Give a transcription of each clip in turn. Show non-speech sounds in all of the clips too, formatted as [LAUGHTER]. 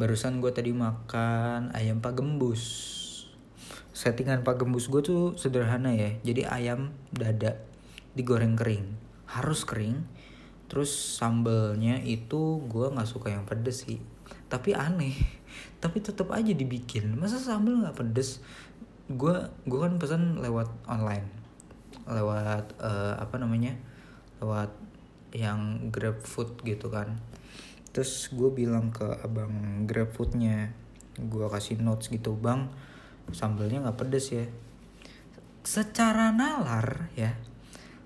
barusan gue tadi makan ayam pak gembus. Settingan pak gembus gue tuh sederhana ya. Jadi ayam dada digoreng kering. Harus kering terus sambelnya itu gue nggak suka yang pedes sih. Tapi aneh [LAUGHS] tapi tetap aja dibikin. Masa sambel nggak pedes? Gue gue kan pesan lewat online. Lewat uh, apa namanya? Lewat yang grab food gitu kan terus gue bilang ke abang grab foodnya gue kasih notes gitu bang sambelnya nggak pedes ya. Secara nalar ya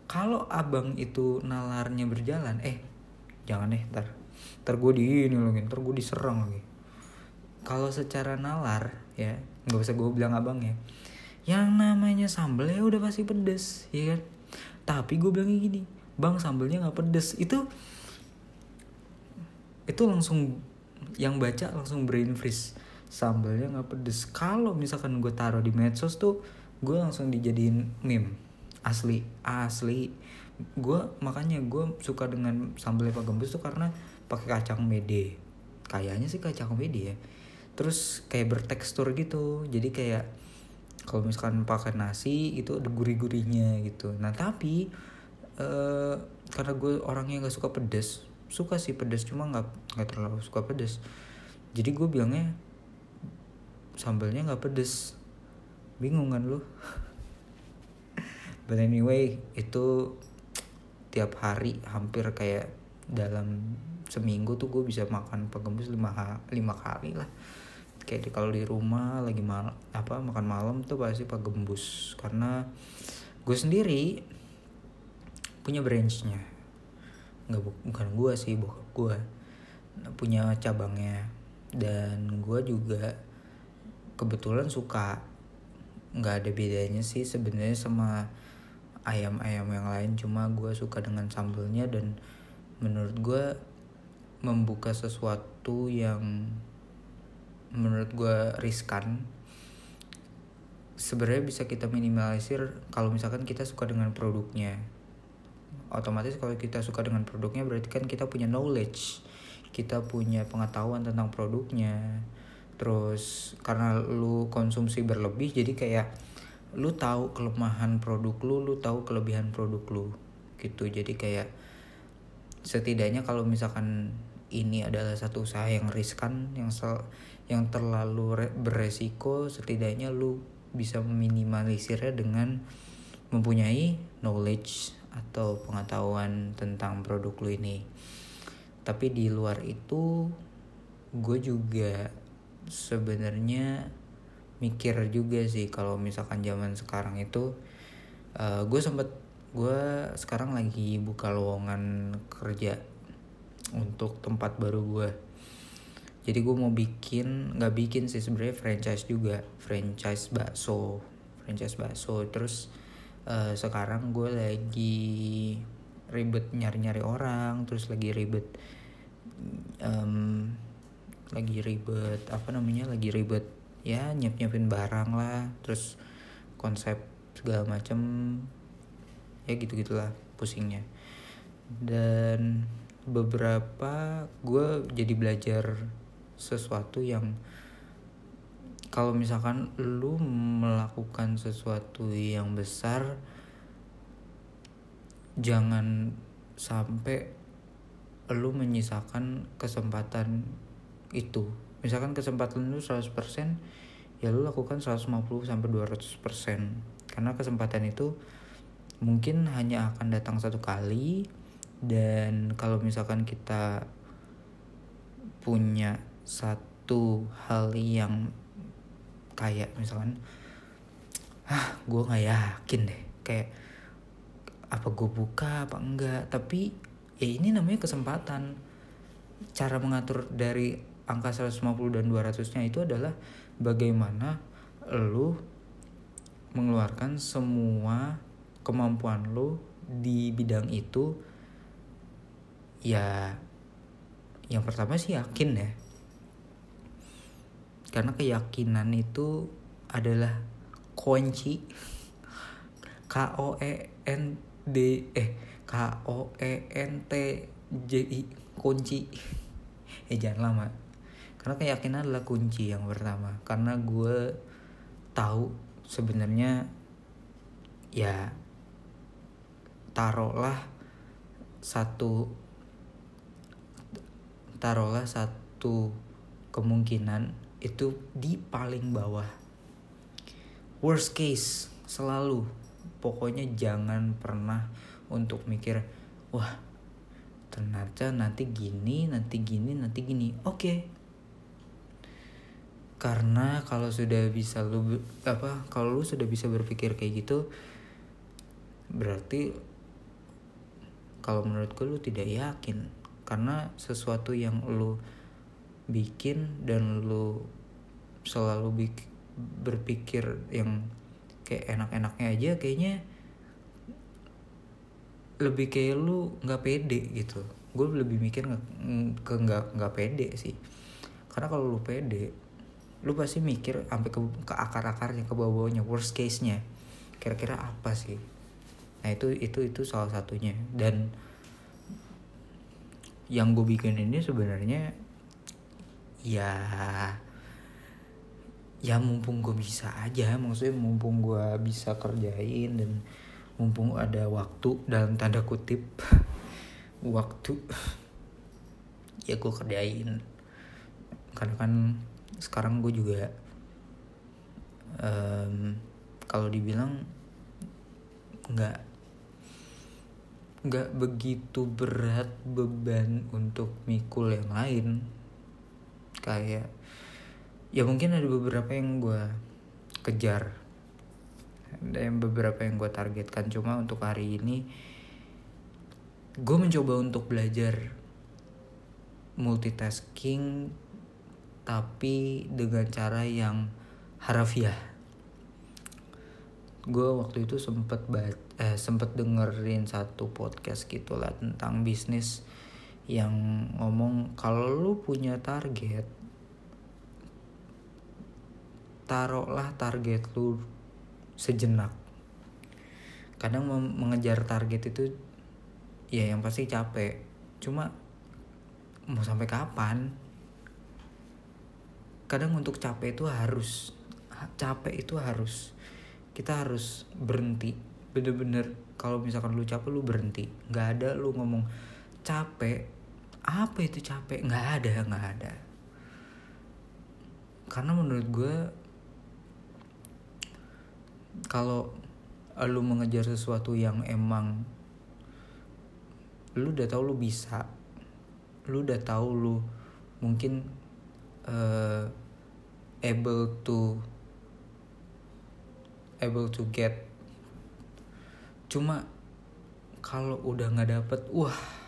kalau abang itu nalarnya berjalan eh jangan deh ntar ntar gue di ini lagi ntar gue diserang lagi. Kalau secara nalar ya nggak usah gue bilang abang ya yang namanya sambel ya udah pasti pedes ya kan? Tapi gue bilangnya gini bang sambelnya nggak pedes. Itu itu langsung yang baca langsung brain freeze. Sambelnya nggak pedes. Kalau misalkan gue taruh di medsos tuh gue langsung dijadiin meme. Asli asli. Gue makanya gue suka dengan sambal pak gembus tuh karena pakai kacang mede. Kayaknya sih kacang mede ya. Terus kayak bertekstur gitu. Jadi kayak kalau misalkan pakai nasi itu ada gurih-gurihnya gitu. Nah tapi uh, karena gue orangnya nggak suka pedes suka sih pedes cuma nggak nggak terlalu suka pedes jadi gue bilangnya sambalnya nggak pedes bingung kan lu? [LAUGHS] But anyway itu tiap hari hampir kayak dalam seminggu tuh gue bisa makan penggembus lima, lima kali lah. Kayak di, kalau di rumah lagi mal apa makan malam tuh pasti pak gembus karena gue sendiri punya branchnya nggak bukan gue sih bokap gue punya cabangnya. Dan gue juga kebetulan suka nggak ada bedanya sih sebenarnya sama ayam-ayam yang lain. Cuma gue suka dengan sambelnya dan menurut gue membuka sesuatu yang menurut gue riskan sebenarnya bisa kita minimalisir kalau misalkan kita suka dengan produknya otomatis kalau kita suka dengan produknya berarti kan kita punya knowledge. Kita punya pengetahuan tentang produknya. Terus karena lu konsumsi berlebih jadi kayak lu tahu kelemahan produk lu lu tahu kelebihan produk lu. Gitu. Jadi kayak setidaknya kalau misalkan ini adalah satu usaha yang riskan yang sel yang terlalu beresiko setidaknya lu bisa meminimalisirnya dengan mempunyai knowledge atau pengetahuan tentang produk lu ini. Tapi di luar itu gue juga sebenarnya mikir juga sih kalau misalkan zaman sekarang itu uh, gue sempet gue sekarang lagi buka lowongan kerja untuk tempat baru gue jadi gue mau bikin nggak bikin sih sebenarnya franchise juga. Franchise bakso franchise bakso. Terus uh, sekarang gue lagi ribet nyari-nyari orang terus lagi ribet um, lagi ribet apa namanya lagi ribet ya nyiap nyiapin barang lah terus konsep segala macem ya gitu gitulah pusingnya. Dan beberapa gue jadi belajar sesuatu yang kalau misalkan lu melakukan sesuatu yang besar jangan sampai lu menyisakan kesempatan itu. Misalkan kesempatan lu 100% ya lu lakukan 150 sampai 200% karena kesempatan itu mungkin hanya akan datang satu kali dan kalau misalkan kita punya satu hal yang kayak misalkan ah gue nggak yakin deh kayak apa gue buka apa enggak? Tapi ya ini namanya kesempatan. Cara mengatur dari angka 150 dan 200 nya itu adalah bagaimana lu mengeluarkan semua kemampuan lu di bidang itu. Ya yang pertama sih yakin ya karena keyakinan itu adalah kunci. K O E N D eh K O E N T J I kunci. Eh jangan lama. Karena keyakinan adalah kunci yang pertama. Karena gue tahu sebenarnya ya taruhlah satu taruhlah satu kemungkinan itu di paling bawah. Worst case selalu. Pokoknya jangan pernah untuk mikir wah ternyata nanti gini nanti gini nanti gini. Oke. Okay. karena kalau sudah bisa lu apa kalau lu sudah bisa berpikir kayak gitu berarti kalau menurut gue lu tidak yakin. Karena sesuatu yang lu bikin dan lu selalu bik berpikir yang kayak enak-enaknya aja kayaknya lebih kayak lu nggak pede gitu. Gue lebih mikir ke nggak nggak pede sih. Karena kalau lu pede lu pasti mikir sampai ke, ke akar akarnya ke bawah bawahnya worst case nya kira-kira apa sih? Nah itu itu itu salah satunya. Dan yang gue bikin ini sebenarnya ya ya mumpung gue bisa aja maksudnya mumpung gue bisa kerjain dan mumpung ada waktu dalam tanda kutip [LAUGHS] waktu ya gue kerjain. Karena kan sekarang gue juga um, kalau dibilang nggak nggak begitu berat beban untuk mikul yang lain kayak ya mungkin ada beberapa yang gue kejar. Ada yang beberapa yang gue targetkan. Cuma untuk hari ini gue mencoba untuk belajar multitasking tapi dengan cara yang harafiah. Gue waktu itu sempet bat eh, sempet dengerin satu podcast gitulah tentang bisnis yang ngomong kalau lu punya target taruhlah target lu sejenak. Kadang mengejar target itu ya yang pasti capek. Cuma mau sampai kapan? Kadang untuk capek itu harus capek itu harus kita harus berhenti. Bener-bener kalau misalkan lu capek lu berhenti. Nggak ada lu ngomong capek. Apa itu capek? Nggak ada nggak ada. Karena menurut gue kalau lu mengejar sesuatu yang emang lu udah tahu lu bisa lu udah tahu lu mungkin uh, able to able to get. Cuma kalau udah nggak dapet wah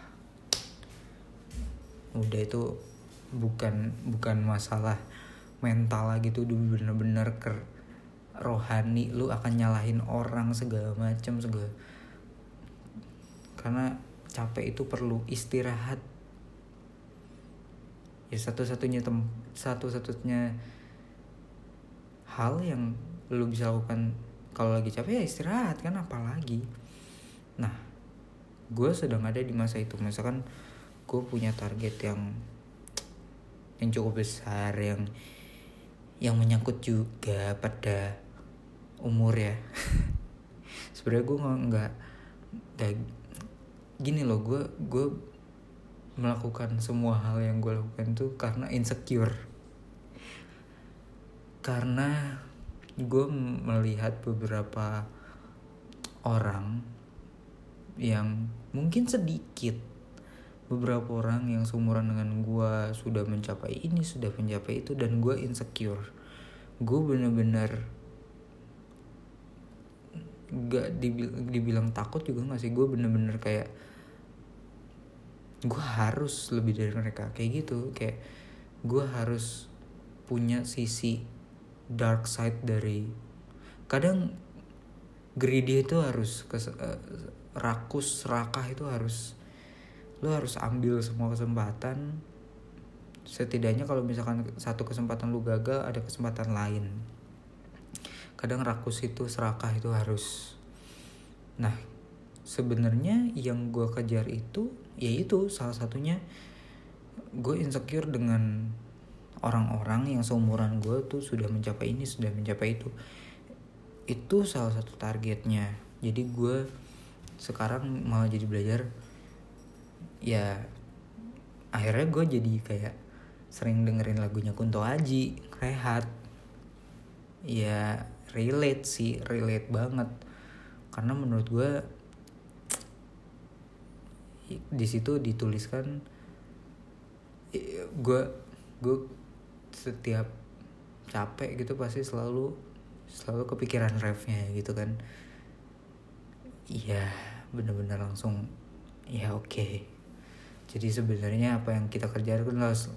udah itu bukan bukan masalah mental lagi tuh bener-bener ker rohani lu akan nyalahin orang segala macam segala karena capek itu perlu istirahat. Ya satu-satunya tem satu-satunya hal yang lu bisa lakukan kalau lagi capek ya istirahat kan apalagi. Nah gue sedang ada di masa itu. Misalkan gue punya target yang yang cukup besar yang yang menyangkut juga pada umur ya. [LAUGHS] Sebenarnya gue nggak nggak gini loh gue gue melakukan semua hal yang gue lakukan tuh karena insecure. Karena gue melihat beberapa orang yang mungkin sedikit beberapa orang yang seumuran dengan gue sudah mencapai ini sudah mencapai itu dan gue insecure. Gue bener-bener gak dibilang, dibilang takut juga gak sih? Gue bener-bener kayak gue harus lebih dari mereka. Kayak gitu kayak gue harus punya sisi dark side dari kadang greedy itu harus kes, uh, rakus serakah itu harus lo harus ambil semua kesempatan. Setidaknya kalau misalkan satu kesempatan lu gagal ada kesempatan lain. Kadang rakus itu serakah itu harus. Nah sebenarnya yang gue kejar itu ya itu salah satunya gue insecure dengan orang-orang yang seumuran gue tuh sudah mencapai ini sudah mencapai itu. Itu salah satu targetnya. Jadi gue sekarang mau jadi belajar ya akhirnya gue jadi kayak sering dengerin lagunya Kunto Aji rehat. Ya relate sih relate banget. Karena menurut gue di situ dituliskan gue gue setiap capek gitu pasti selalu selalu kepikiran refnya gitu kan. Iya bener-bener langsung ya oke. okay. Jadi sebenarnya apa yang kita kerjakan harus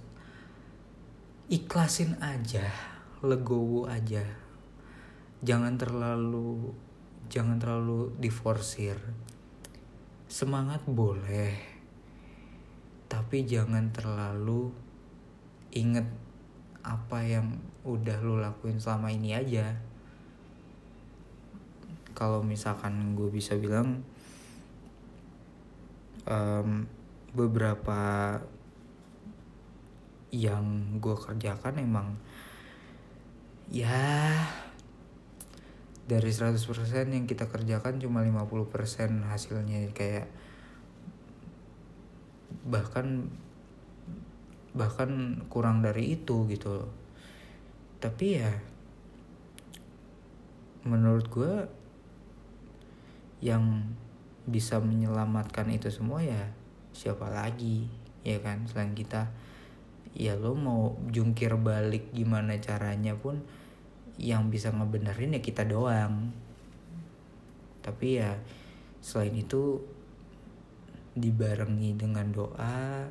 ikhlasin aja legowo aja. Jangan terlalu jangan terlalu diforsir. Semangat boleh tapi jangan terlalu inget apa yang udah lo lakuin selama ini aja. Kalau misalkan gue bisa bilang um, beberapa yang gue kerjakan emang ya dari 100% yang kita kerjakan cuma 50% hasilnya. Kayak bahkan bahkan kurang dari itu gitu tapi ya menurut gue yang bisa menyelamatkan itu semua ya siapa lagi ya kan? Selain kita ya lo mau jungkir balik gimana caranya pun yang bisa ngebenerin ya kita doang. Tapi ya selain itu dibarengi dengan doa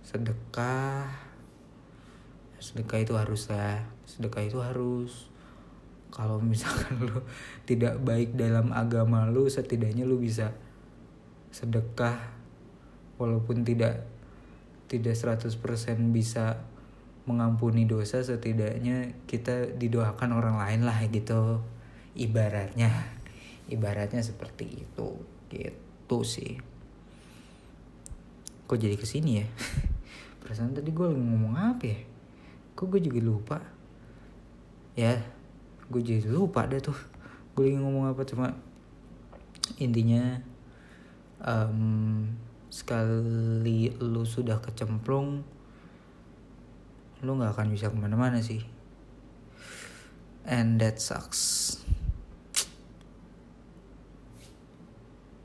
sedekah. Sedekah itu harus lah sedekah itu harus. Kalau misalkan lu tidak baik dalam agama lu setidaknya lu bisa sedekah walaupun tidak tidak 100% bisa mengampuni dosa setidaknya kita didoakan orang lain lah gitu. Ibaratnya ibaratnya seperti itu. Gitu sih. Kok jadi ke sini ya? [LAUGHS] Perasaan tadi gue ngomong apa ya? Kok gue juga lupa? Ya gue jadi lupa deh tuh. Gue lagi ngomong apa cuma intinya um, sekali lu sudah kecemplung lu nggak akan bisa ke mana-mana sih. And that sucks